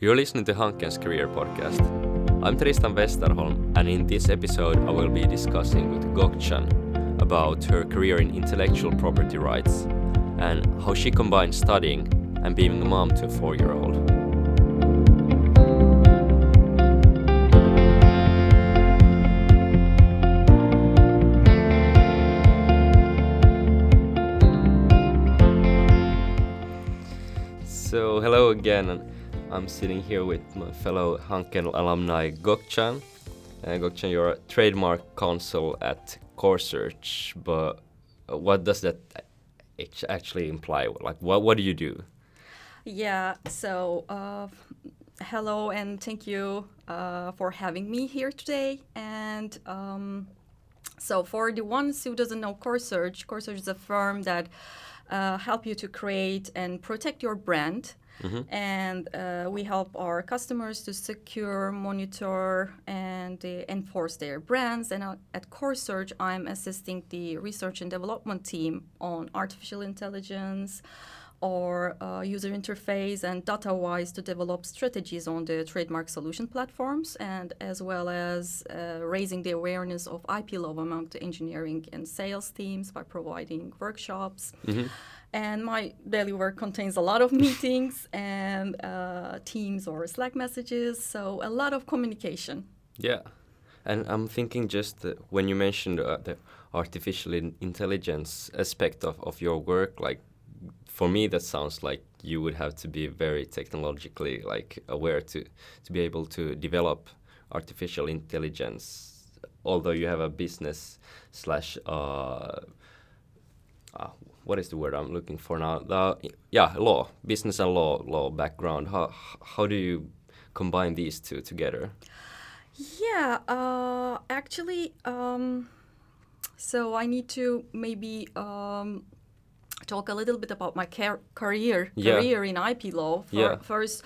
You're listening to Hanken's Career Podcast. I'm Tristan Westerholm, and in this episode, I will be discussing with Gokchan about her career in intellectual property rights and how she combines studying and being a mom to a four year old. So, hello again. I'm sitting here with my fellow Hanken alumni Gokchan. Uh, Gokchan, you're a trademark counsel at Corsearch, but what does that actually imply? Like, what, what do you do? Yeah, so uh, hello and thank you uh, for having me here today. And um, so, for the ones who doesn't know Corsearch, Corsearch is a firm that uh, help you to create and protect your brand. Mm-hmm. And uh, we help our customers to secure, monitor, and uh, enforce their brands. And uh, at Corsearch, I'm assisting the research and development team on artificial intelligence or uh, user interface and data wise to develop strategies on the trademark solution platforms and as well as uh, raising the awareness of IP law among the engineering and sales teams by providing workshops. Mm-hmm and my daily work contains a lot of meetings and uh, Teams or Slack messages, so a lot of communication. Yeah, and I'm thinking just when you mentioned uh, the artificial in intelligence aspect of, of your work, like for me that sounds like you would have to be very technologically like aware to to be able to develop artificial intelligence although you have a business slash uh, uh, what is the word I'm looking for now? The yeah, law, business and law, law background. How how do you combine these two together? Yeah, uh, actually, um, so I need to maybe um, talk a little bit about my car- career yeah. career in IP law. For, yeah. First,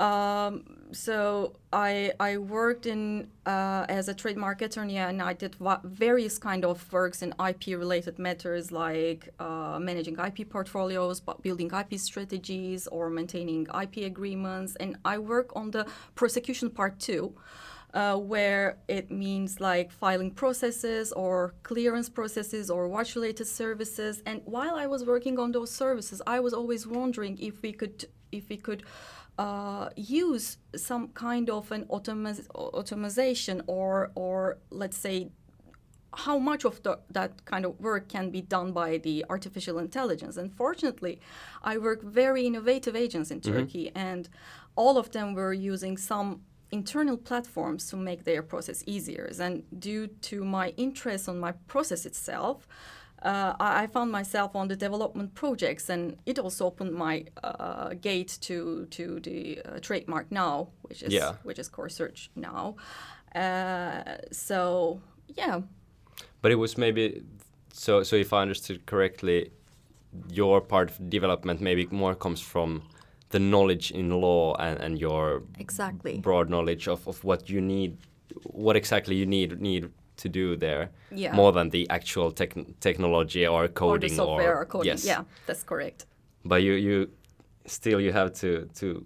um, so I I worked in uh, as a trademark attorney and I did va- various kind of works in IP related matters like uh, managing IP portfolios, building IP strategies, or maintaining IP agreements. And I work on the prosecution part too. Uh, where it means like filing processes or clearance processes or watch related services. And while I was working on those services, I was always wondering if we could if we could uh, use some kind of an automa- automation or, or let's say how much of the, that kind of work can be done by the artificial intelligence. And fortunately, I work very innovative agents in mm-hmm. Turkey, and all of them were using some internal platforms to make their process easier. And due to my interest on my process itself, uh, I, found myself on the development projects, and it also opened my uh, gate to to the uh, TrademarkNow, which is yeah. which is Corsearch now. Uh, so yeah. But it was maybe so. So if I understood correctly, your part of development maybe more comes from the knowledge in law and, and your exactly broad knowledge of, of what you need what exactly you need need to do there yeah. more than the actual tech technology or coding or, software or, or coding. Yes. Yeah, that's correct. But you you still you have to to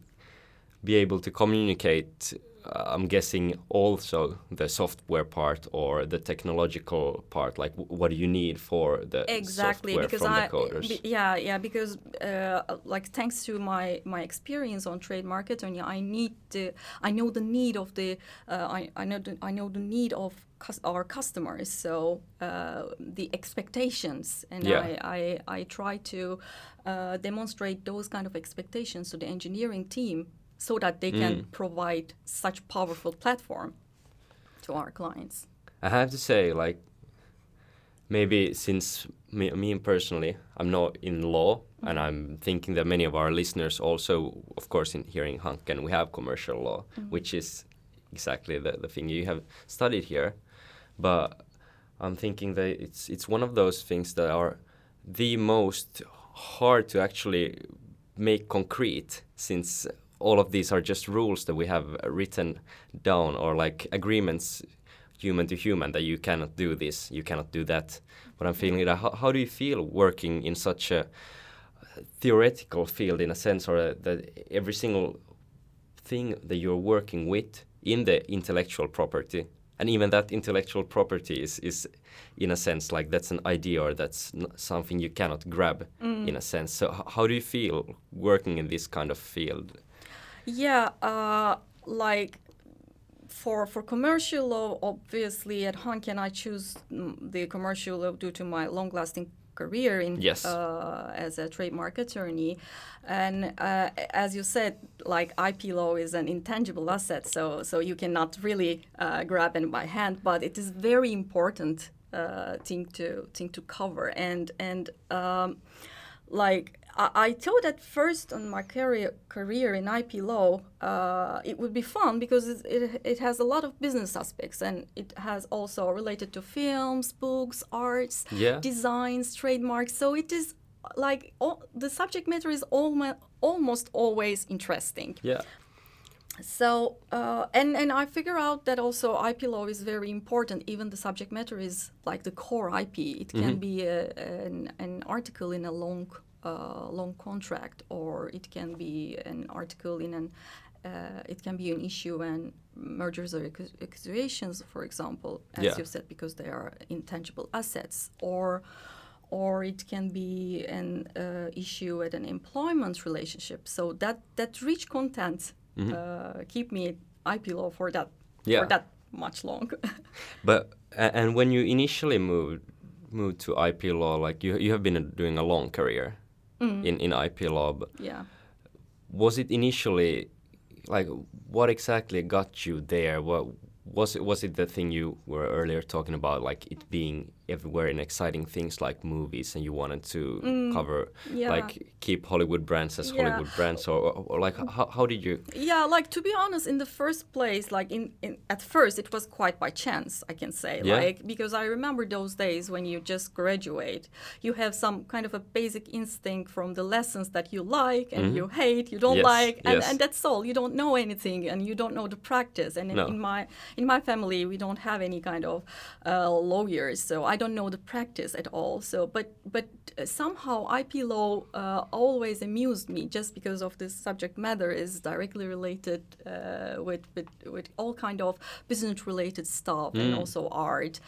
be able to communicate I'm guessing also the software part or the technological part. Like, what do you need for the exactly software because from I, the coders? Yeah, yeah. Because uh, like thanks to my my experience on trade marketing, I need to, I know the need of the uh, I I know the, I know the need of our customers. So uh, the expectations, and yeah. I, I I try to uh, demonstrate those kind of expectations to the engineering team so that they can mm. provide such powerful platform to our clients. I have to say, like, maybe since me, me personally, I'm not in law, mm-hmm. and I'm thinking that many of our listeners also, of course, in here in Hanken, we have commercial law, mm-hmm. which is exactly the, the thing you have studied here. But I'm thinking that it's it's one of those things that are the most hard to actually make concrete since all of these are just rules that we have written down or like agreements human to human that you cannot do this, you cannot do that. But I'm feeling that how, how do you feel working in such a theoretical field in a sense, or a, that every single thing that you're working with in the intellectual property and even that intellectual property is, is in a sense like that's an idea or that's something you cannot grab mm. in a sense so how do you feel working in this kind of field yeah uh, like for for commercial law obviously at Hanken I choose mm, the commercial law due to my long lasting career in yes. uh, as a trademark attorney and uh, as you said like ip law is an intangible asset so so you cannot really uh, grab it by hand but it is very important uh, thing to thing to cover and and um, like I, I thought at first on my career career in IP law, uh, it would be fun because it, it, it, has a lot of business aspects and it has also related to films, books, arts, yeah. designs, trademarks. So it is like all, the subject matter is almost almost always interesting. Yeah. So uh, and and I figure out that also IP law is very important. Even the subject matter is like the core IP. It can mm-hmm. be a, an, an article in a long a long contract, or it can be an article in an uh, it can be an issue and mergers or acquisitions, for example, as yeah. you said, because they are intangible assets, or or it can be an uh, issue at an employment relationship. So that that rich content mm-hmm. uh, keep me IP law for that yeah. for that much long. but and when you initially moved moved to IP law, like you you have been doing a long career mm. in in IP law. Yeah. Was it initially like what exactly got you there? What was it? Was it the thing you were earlier talking about, like it being everywhere in exciting things like movies, and you wanted to mm, cover, yeah. like keep Hollywood brands as yeah. Hollywood brands, or, or, or like how, how did you? Yeah, like to be honest, in the first place, like in, in at first it was quite by chance, I can say, yeah. like because I remember those days when you just graduate, you have some kind of a basic instinct from the lessons that you like and mm-hmm. you hate, you don't yes. like, and, yes. and that's all. You don't know anything, and you don't know the practice. And no. in my in my family, we don't have any kind of uh, lawyers, so I don't know the practice at all. So, but but somehow IP law uh, always amused me just because of this subject matter is directly related uh, with, with with all kind of business related stuff mm. and also art.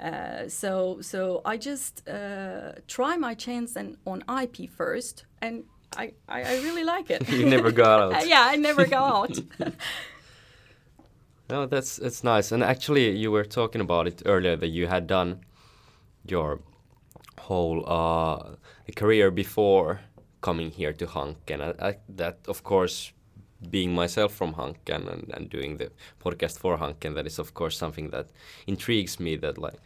Uh, so so I just uh, try my chance and on IP first and. I, I, I really like it. you never got out. yeah, I never got out. No, that's that's nice. And actually, you were talking about it earlier that you had done your whole uh, career before coming here to Hanken. I, I, that, of course, being myself from Hanken and, and doing the podcast for Hanken, that is, of course, something that intrigues me. That like,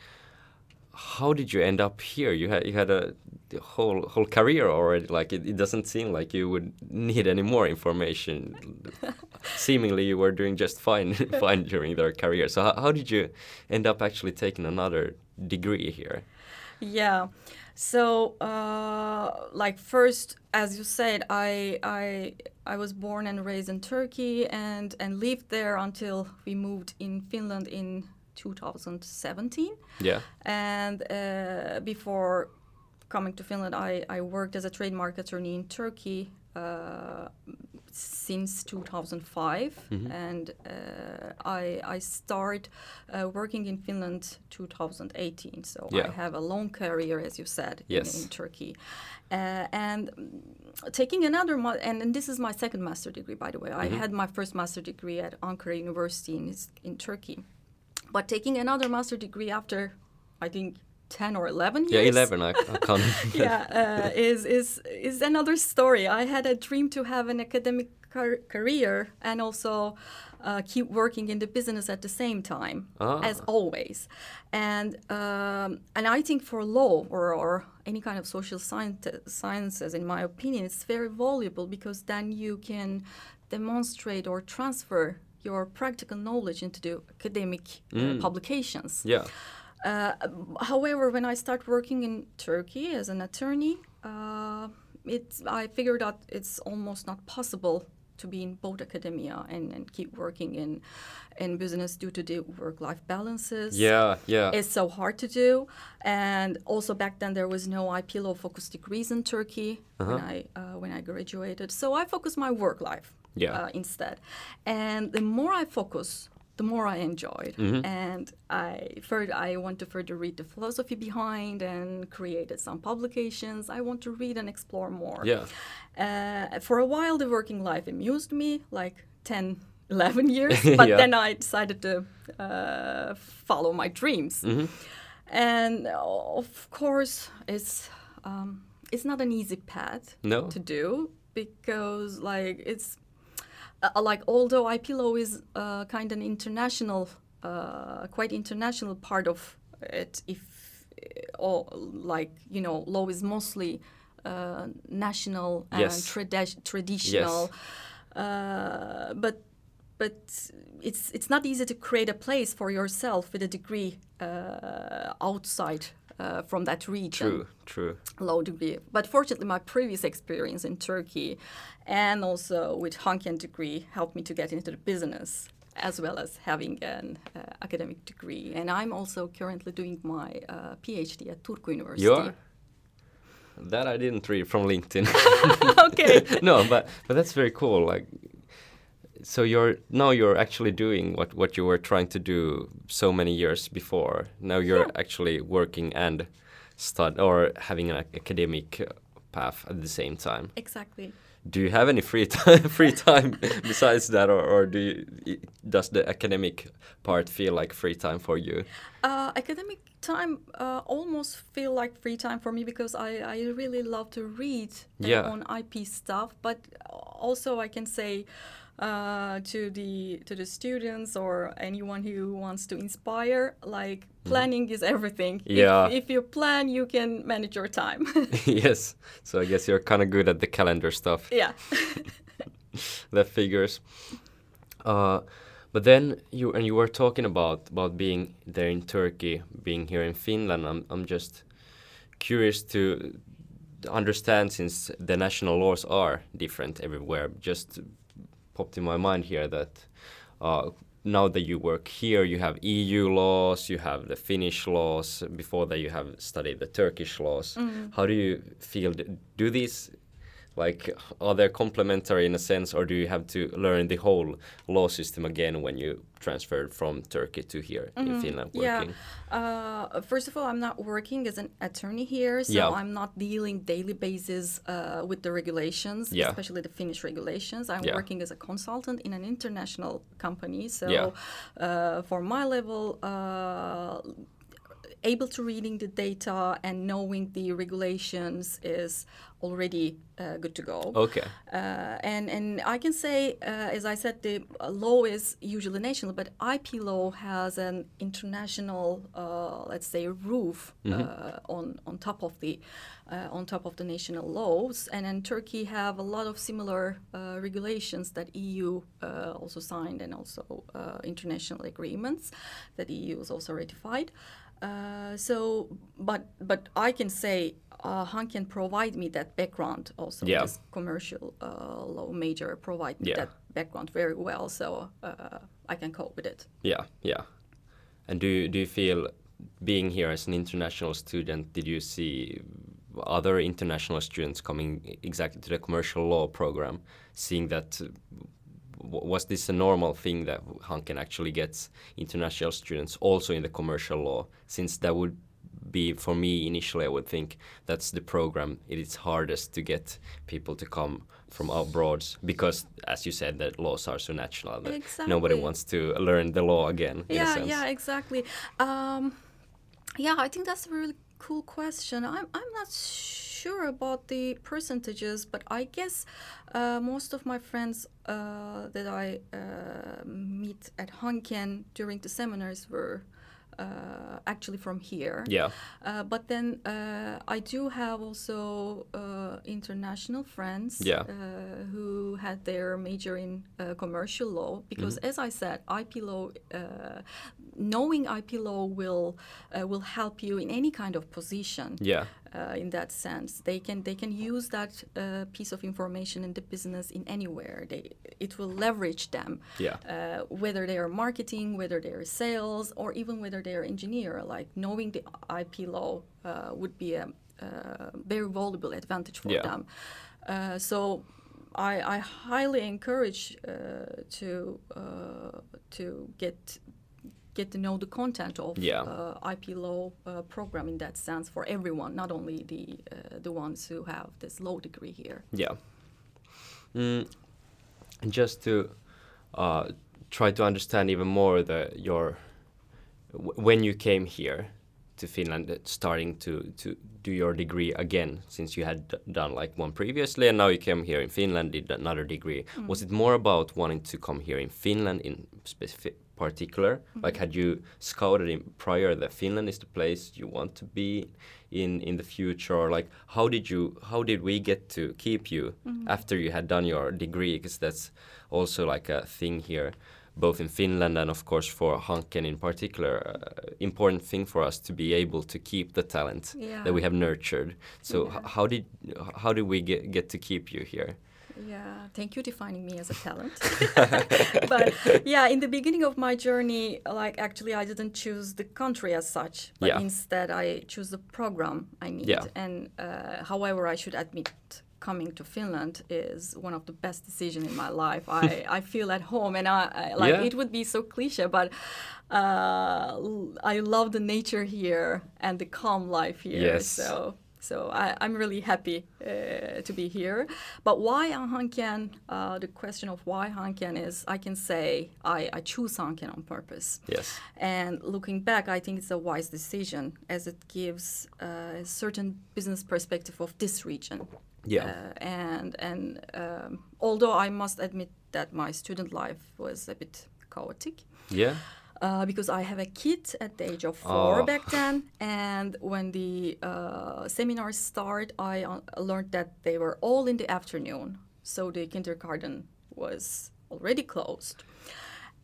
how did you end up here? You had you had a whole whole career already. Like, it, it doesn't seem like you would need any more information. Seemingly, you were doing just fine fine during their career. So, how, how did you end up actually taking another degree here? Yeah. So, uh, like first, as you said, I I I was born and raised in Turkey and and lived there until we moved in Finland in 2017. Yeah. And uh, before coming to Finland, I, I worked as a trademark attorney in Turkey uh, since 2005, mm-hmm. and uh, I I start uh, working in Finland 2018. So yeah. I have a long career, as you said, yes. in, in, Turkey, uh, and taking another mo- and, and, this is my second master degree, by the way. Mm-hmm. I had my first master degree at Ankara University in in Turkey, but taking another master degree after, I think 10 or 11 years. Yeah, 11, I, I can't. yeah, uh, is, is, is another story. I had a dream to have an academic car- career and also uh, keep working in the business at the same time, ah. as always. And, um, and I think for law or, or any kind of social science, sciences, in my opinion, it's very valuable because then you can demonstrate or transfer your practical knowledge into the academic uh, mm. publications. Yeah. Uh, however, when I start working in Turkey as an attorney, uh, it's I figured out it's almost not possible to be in both academia and, and keep working in in business due to the work-life balances. Yeah, yeah. It's so hard to do, and also back then there was no IP law focused degrees in Turkey uh-huh. when I uh, when I graduated. So I focused my work life Yeah. uh, instead. And the more I focus, the more I enjoyed. Mm-hmm. And I further, I want to further read the philosophy behind and created some publications. I want to read and explore more. Yeah. Uh, for a while, the working life amused me, like 10, 11 years. But Yeah. then I decided to uh, follow my dreams. Mm-hmm. And uh, of course, it's um, it's not an easy path No. to do because like it's uh, like although IP law is uh, kind of an international, uh, quite international part of it. If uh, or like you know, law is mostly uh, national and Yes. tradi- traditional, uh, but but it's it's not easy to create a place for yourself with a degree uh, outside uh, from that region True. True. low degree. But fortunately, my previous experience in Turkey and also with Hanken degree helped me to get into the business as well as having an uh, academic degree. And I'm also currently doing my uh, PhD at Turku University. You are. That I didn't read from LinkedIn. okay. no, but but that's very cool. Like, so you're now you're actually doing what what you were trying to do so many years before. Now you're Yeah. actually working and stud or having an academic path at the same time. Exactly. Do you have any free time free time besides that, or, or do you, does the academic part feel like free time for you? Uh, academic time uh, almost feel like free time for me because I, I really love to read uh, Yeah. on IP stuff. But also I can say uh, to the to the students or anyone who wants to inspire, like planning is everything. If- Mm-hmm. Yeah. If, you plan, you can manage your time. yes. So I guess you're kind of good at the calendar stuff. yeah. that figures. Uh, but then you and you were talking about about being there in Turkey, being here in Finland. I'm I'm just curious to understand since the national laws are different everywhere. Just popped in my mind here that uh, now that you work here, you have EU laws, you have the Finnish laws. Before that, you have studied the Turkish laws. How do you feel? Do these like are they complementary in a sense, or do you have to learn the whole law system again when you transferred from Turkey to here in Finland Yeah. Uh, first of all, I'm not working as an attorney here, so Yeah. I'm not dealing daily basis uh, with the regulations, Yeah. especially the Finnish regulations. I'm Yeah. working as a consultant in an international company, so uh, for my level. Able to reading the data and knowing the regulations is already uh, good to go. Okay. Uh, and and I can say, uh, as I said, the law is usually national, but IP law has an international, uh, let's say, roof uh, on on top of the uh, on top of the national laws. And then Turkey have a lot of similar uh, regulations that EU uh, also signed, and also uh, international agreements that EU has also ratified. Uh, so, but but I can say uh, Hanken provide me that background also. Yeah. This commercial uh, law major provide me Yeah. that background very well, so uh, I can cope with it. Yeah, yeah. And do you, do you feel being here as an international student? Did you see other international students coming exactly to the commercial law program, seeing that? Was this a normal thing that Hanken actually gets international students also in the commercial law? Since that would be for me initially, I would think that's the program. It is hardest to get people to come from abroad because, as you said, that laws are so natural that nobody wants to learn the law again. yeah, yeah, exactly. Um, yeah, I think that's a really cool question. I'm I'm not sure about the percentages, but I guess uh, most of my friends uh, that I uh, meet at Hanken during the seminars were. Uh, actually from here Yeah. uh, but then uh, I do have also uh, international friends Yeah. uh, who had their major in uh, commercial law because, Mm-hmm. as I said, IP law, uh, knowing IP law will uh, will help you in any kind of position. Yeah. Uh, in that sense, they can they can use that uh, piece of information in the business in anywhere. They it will leverage them. Yeah. Uh, whether they are marketing, whether they are sales, or even whether they are engineer. Like knowing the IP law uh, would be a very valuable advantage for Yeah. them. Uh, so I, I highly encourage uh, to uh, to get get to know the content of Yeah. uh, IP law uh, program in that sense for everyone, not only the uh, the ones who have this law degree here. Yeah. Mm, and just to uh, try to understand even more the your w- when you came here to Finland, starting to to do your degree again, since you had done like one previously, and now you came here in Finland, did another degree. Was it more about wanting to come here in Finland in specific particular? Like, had you scouted in prior that Finland is the place you want to be in in the future, or like how did you how did we get to keep you after you had done your degree? Because that's also like a thing here both in Finland and of course for Hanken in particular, uh, important thing for us to be able to keep the talent Yeah. that we have nurtured. So h- how did how did we get, get to keep you here? Yeah, thank you defining me as a talent. but yeah, in the beginning of my journey, like actually I didn't choose the country as such, but Yeah. instead I choose the program I need. Yeah. And uh, however, I should admit coming to Finland is one of the best decisions in my life. I, I feel at home and I, I like Yeah. it would be so cliche, but uh, I love the nature here and the calm life here. Yes. So so I, I'm really happy uh, to be here. But why Hanken? Uh, the question of why Hanken is, I can say I, I choose Hanken on purpose. Yes. And looking back, I think it's a wise decision as it gives uh, a certain business perspective of this region. Yeah. Uh, and and um, although I must admit that my student life was a bit chaotic, Yeah. Uh, because I have a kid at the age of four Oh. back then. And when the uh, seminars start, I uh, learned that they were all in the afternoon. So the kindergarten was already closed.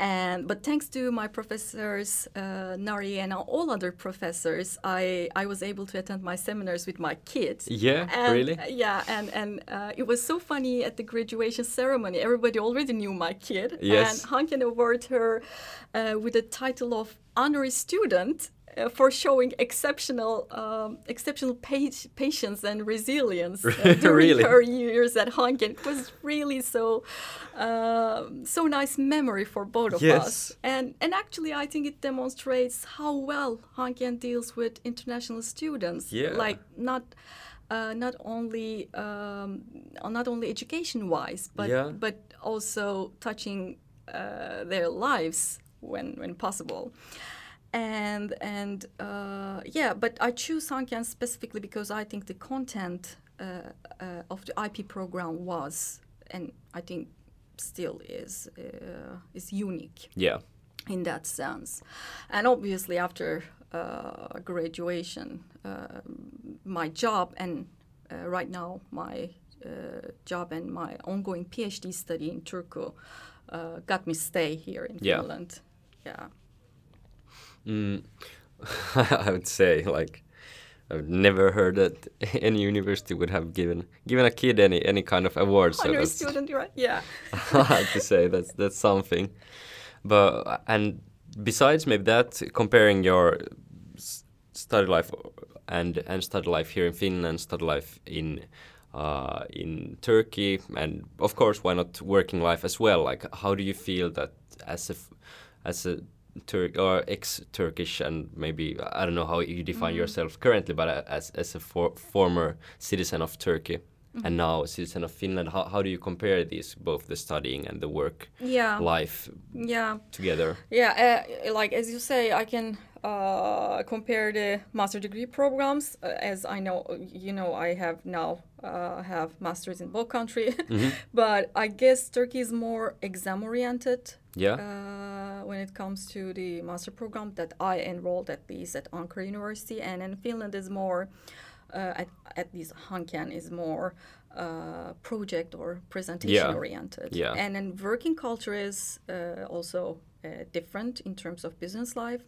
And but thanks to my professors, uh, Nari and all other professors, I, I was able to attend my seminars with my kids. Yeah, And, really? yeah, and and uh, it was so funny at the graduation ceremony. Everybody already knew my kid. Yes. And Hanken awarded her uh, with the title of honorary student uh, for showing exceptional um, exceptional pa- patience and resilience uh, during Really? her years at Hanken. It was really so um so nice memory for both of Yes. us. And and actually, I think it demonstrates how well Hanken deals with international students. Yeah. Like not. Uh, not only um, not only education wise, but Yeah. but also touching uh, their lives when when possible. And and uh, yeah, but I choose Hanken specifically because I think the content uh, uh, of the IP program was, and I think still is, uh, is unique Yeah. in that sense. And obviously, after uh, graduation, uh, my job and uh, right now my uh, job and my ongoing PhD study in Turku uh, got me stay here in Yeah. Finland. Yeah. Mm, I would say like I've never heard that any university would have given given a kid any any kind of award. So that's student, right? Yeah. I have to say that's that's something. But and besides maybe that, comparing your study life and and study life here in Finland, study life in uh, in Turkey, and of course, why not working life as well? Like, how do you feel that as a f- as a Turk or ex-Turkish and maybe I don't know how you define yourself currently, but uh, as as a for, former citizen of Turkey and now a citizen of Finland, how how do you compare these both the studying and the work Yeah. life Yeah. together? Yeah, uh, like as you say, I can uh, compare the master degree programs. Uh, as I know, you know, I have now uh, have masters in both country, but I guess Turkey is more exam oriented. Yeah. Uh, when it comes to the master program that I enrolled at least at Ankara University, and in Finland is more, uh, at, at least Hanken is more uh, project or presentation Yeah. oriented. Yeah. And then working culture is uh, also uh, different in terms of business life.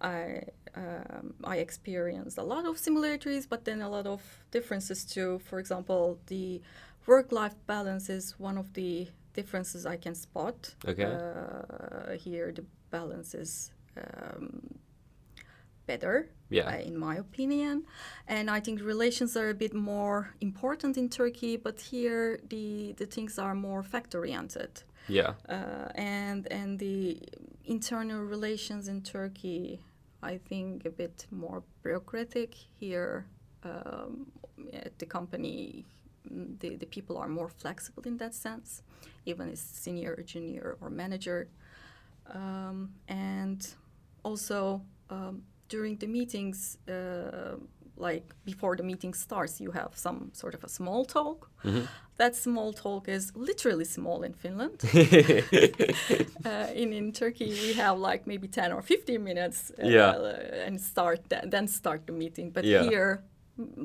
I um, I experienced a lot of similarities, but then a lot of differences too. For example, the work-life balance is one of the differences I can spot. Okay. Uh, here, the balance is um, better, Yeah. uh, in my opinion. And I think relations are a bit more important in Turkey, but here the, the things are more fact oriented. Yeah. Uh, and and the internal relations in Turkey, I think, a bit more bureaucratic. Here, um, at the company, the, the people are more flexible in that sense, even as senior, junior, or manager. Um, and also um, during the meetings, uh, like before the meeting starts, you have some sort of a small talk. Mm-hmm. That small talk is literally small in Finland. uh, in in Turkey, we have like maybe ten or fifteen minutes, uh, Yeah. and start th- then start the meeting. But Yeah. here,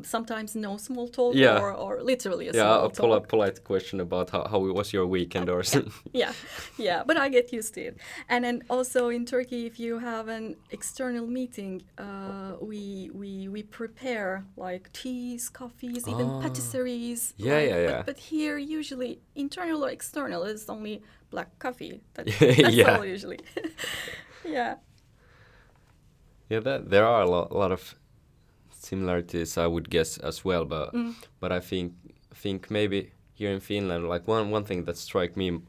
sometimes no small talk, Yeah. or, or literally a yeah, small a talk. polite, polite question about how, how was your weekend or something. yeah, yeah, but I get used to it. And then also in Turkey, if you have an external meeting, uh, we we we prepare like teas, coffees, even Ah. patisseries. Yeah, like- yeah, yeah. But, but here, usually internal or external is only black coffee. That, Yeah. all usually. yeah. Yeah, that, there are a lot, a lot of similarities, I would guess as well. But Mm. but I think think maybe here in Finland, like one one thing that struck me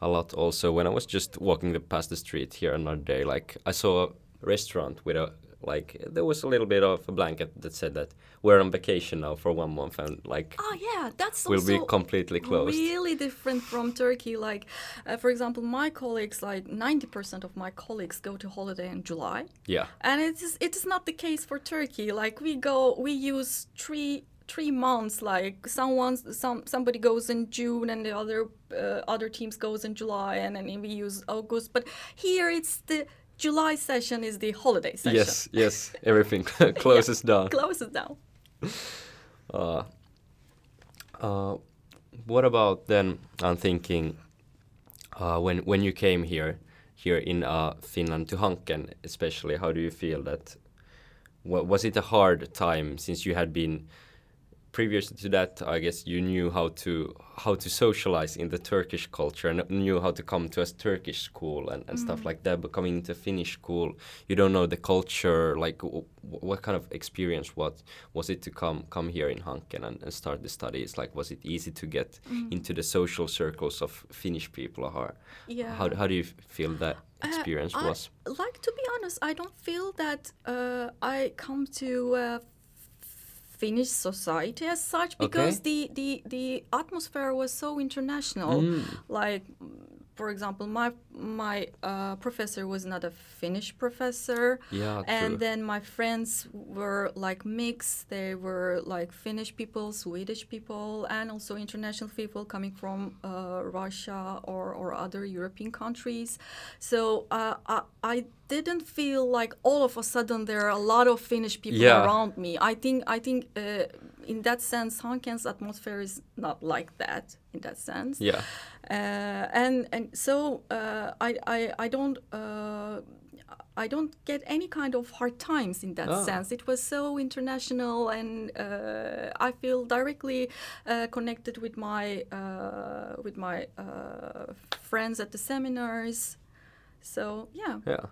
a lot also when I was just walking the, past the street here another day, like I saw a restaurant with a like there was a little bit of a blanket that said that we're on vacation now for one month and like Oh yeah, that's will be completely closed. really different from Turkey. Like, uh, for example, my colleagues, like ninety percent of my colleagues, go to holiday in July. Yeah, And it is it is not the case for Turkey. Like we go, we use three three months. Like someone, some somebody goes in June, and the other uh, other teams goes in July, and then we use August. But here it's the July session is the holiday session. yes, yes, everything closes down. Closes down. Uh, uh, what about then? I'm thinking uh, when when you came here, here in uh, Finland to Hanken, especially. How do you feel that? wa- was it a hard time since you had been previous to that? I guess you knew how to how to socialize in the Turkish culture and knew how to come to a Turkish school and, and stuff like that. But coming to Finnish school, you don't know the culture. Like, w- what kind of experience? What was it to come come here in Hanken and, and start the studies? Like, was it easy to get into the social circles of Finnish people? Or Yeah. how how do you feel that Uh, experience I- was? Like to be honest, I don't feel that uh, I come to uh, Finnish society as such because the, the the atmosphere was so international. Mm. Like, for example, my my uh, professor was not a Finnish professor, Yeah, true. and then my friends were like mixed. They were like Finnish people, Swedish people, and also international people coming from uh, Russia or, or other European countries. So uh, I, I didn't feel like all of a sudden there are a lot of Finnish people Yeah. around me. I think I think uh, in that sense, Hanken's atmosphere is not like that. In that sense, Yeah. Uh, and and so uh, I, I I don't uh, I don't get any kind of hard times in that Ah. sense. It was so international, and uh, I feel directly uh, connected with my uh, with my uh, friends at the seminars. So yeah, Yeah.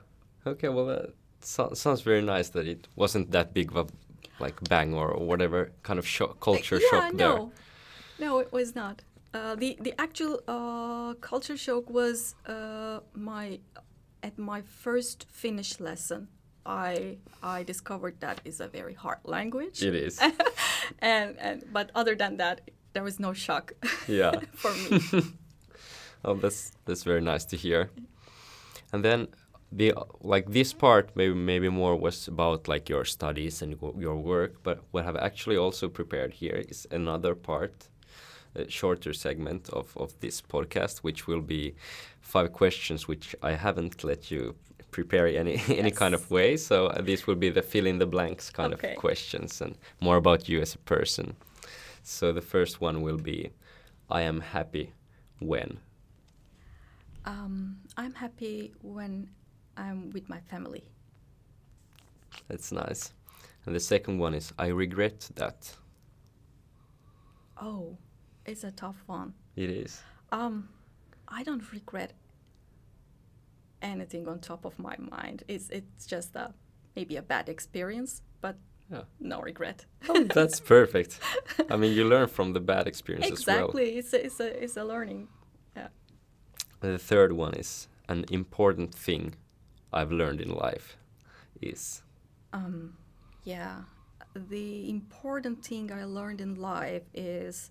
Okay. Well, that so- sounds very nice. That it wasn't that big of a like bang or whatever kind of shock, culture yeah, shock there. no, no, it was not. Uh, the the actual uh, culture shock was uh, my at my first Finnish lesson. I I discovered that is a very hard language, It is. and and but other than that, there was no shock Yeah. for me. Oh, that's that's very nice to hear. And then the like this part maybe maybe more was about like your studies and your- work, but what I've actually also prepared here is another part, shorter segment of of this podcast, which will be five questions which I haven't let you prepare any any kind of way. So uh, this will be the fill in the blanks kind Okay. of questions and more about you as a person. So the first one will be, I am happy when. Um, I'm happy when I'm with my family. That's nice. And the second one is I regret that. Oh, it's a tough one. It is. Um, I don't regret anything on top of my mind. It's it's just a maybe a bad experience, but Yeah. no regret. Oh, that's perfect. I mean, you learn from the bad experience as well. exactly, it's a, it's a it's a learning. Yeah. The third one is an important thing I've learned in life is Um, yeah, the important thing I learned in life is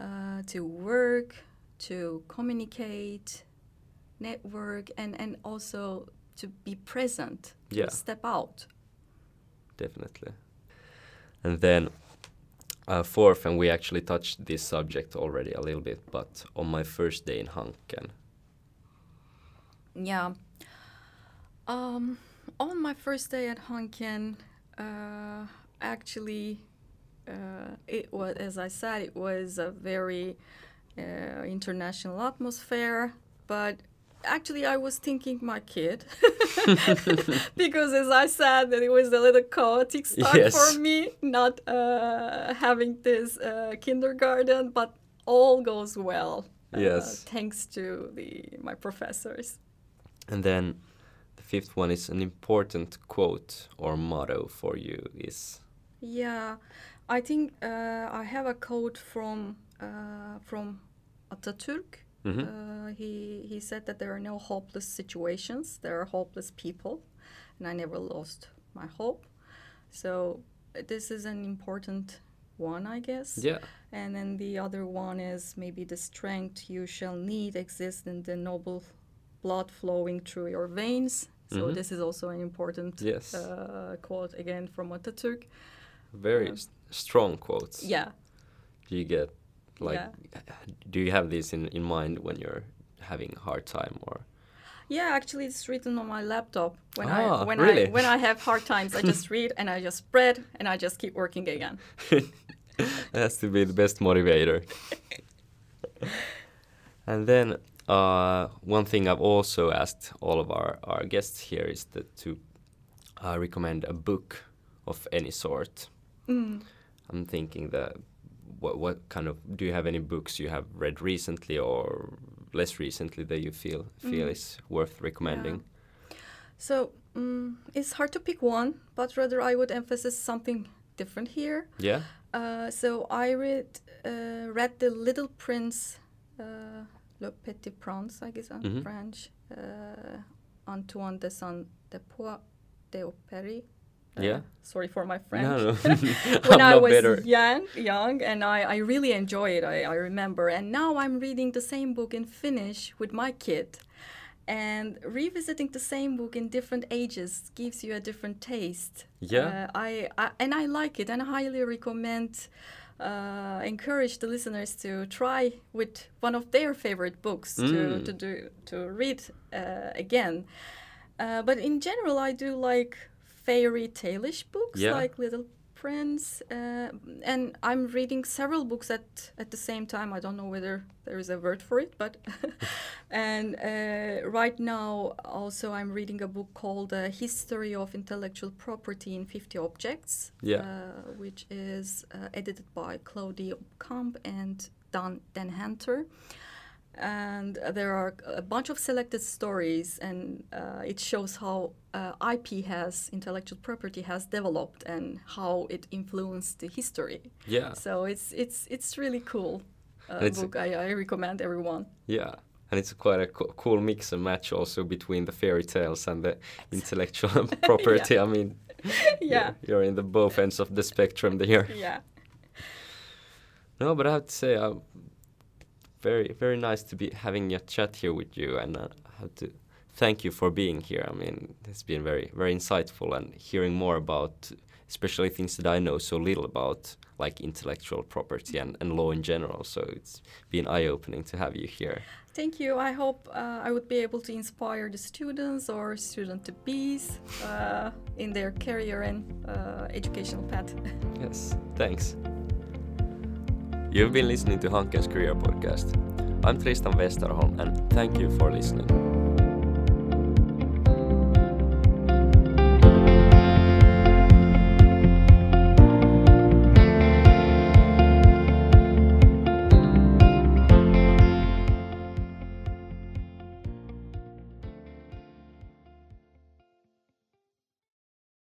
uh, to work, to communicate, network, and and also to be present. Yeah. To step out. definitely. And then uh, fourth, and we actually touched this subject already a little bit, but on my first day in Hanken, Yeah. Um, on my first day at Hanken, uh, actually, uh, it was, as I said, it was a very uh, international atmosphere. But actually, I was thinking my kid, because as I said, that it was a little chaotic start Yes. for me, not uh, having this uh, kindergarten, but all goes well. uh, Yes. thanks to the my professors. and then the fifth one is an important quote or motto for you is Yeah, I think uh, I have a quote from uh, from Atatürk. Mhm. Uh, he he said that there are no hopeless situations. There are hopeless people, and I never lost my hope. So this is an important one, I guess. yeah, And then the other one is maybe the strength you shall need exists in the noble blood flowing through your veins. So Mhm. this is also an important Yes. uh, quote again from Atatürk. Very s- strong quotes. Yeah. Do you get like Yeah. do you have this in, in mind when you're having a hard time or Yeah, actually, it's written on my laptop. When Ah, I when really? I when I have hard times, I just read and I just spread and I just keep working again. that has to be the best motivator. and then uh, one thing I've also asked all of our, our guests here is that to uh, recommend a book of any sort. Mm. I'm thinking that what what kind of do you have any books you have read recently or less recently that you feel feel Mm. is worth recommending? So mm it's hard to pick one, but rather I would emphasize something different here. Yeah. Uh, so I read uh, read The Little Prince, uh, Le Petit Prince, I guess in Mhm. French, uh, Antoine de Saint-Exupéry. Exupéry. Yeah. Sorry for my French. No, no. when I was better. young, young, and I, I really enjoy it. I, I remember, and now I'm reading the same book in Finnish with my kid, and revisiting the same book in different ages gives you a different taste. Yeah. uh, I, I and I like it, and I highly recommend. Uh, encourage the listeners to try with one of their favorite books to, Mm. to do to read uh, again. Uh, but in general, I do like fairy tale-ish books, Yeah. like Little Prince, uh, and I'm reading several books at at the same time. I don't know whether there is a word for it, but and uh, right now also I'm reading a book called uh, "History of Intellectual Property in 50 Objects," Yeah. uh, which is uh, edited by Claudia Kamp and Dan Dan Hunter and there are a bunch of selected stories and uh, it shows how uh, ip has intellectual property has developed and how it influenced the history. Yeah. so it's it's it's really cool uh, it's- book. I, I recommend everyone. Yeah, and it's quite a co- cool mix and match also between the fairy tales and the intellectual property. I mean, yeah. you're, in the both ends of the spectrum there. yeah. No, but I have to say, uh, very very nice to be having a chat here with you, and uh, I have to thank you for being here. I mean, it's been very very insightful and hearing more about, especially things that I know so little about, like intellectual property and, and law in general. So it's been eye opening to have you here. thank you i hope uh, i would be able to inspire the students or student to bees uh, in their career and uh, educational path Yes, thanks. You've been listening to Hanken's Career Podcast. I'm Tristan Westerholm and thank you for listening.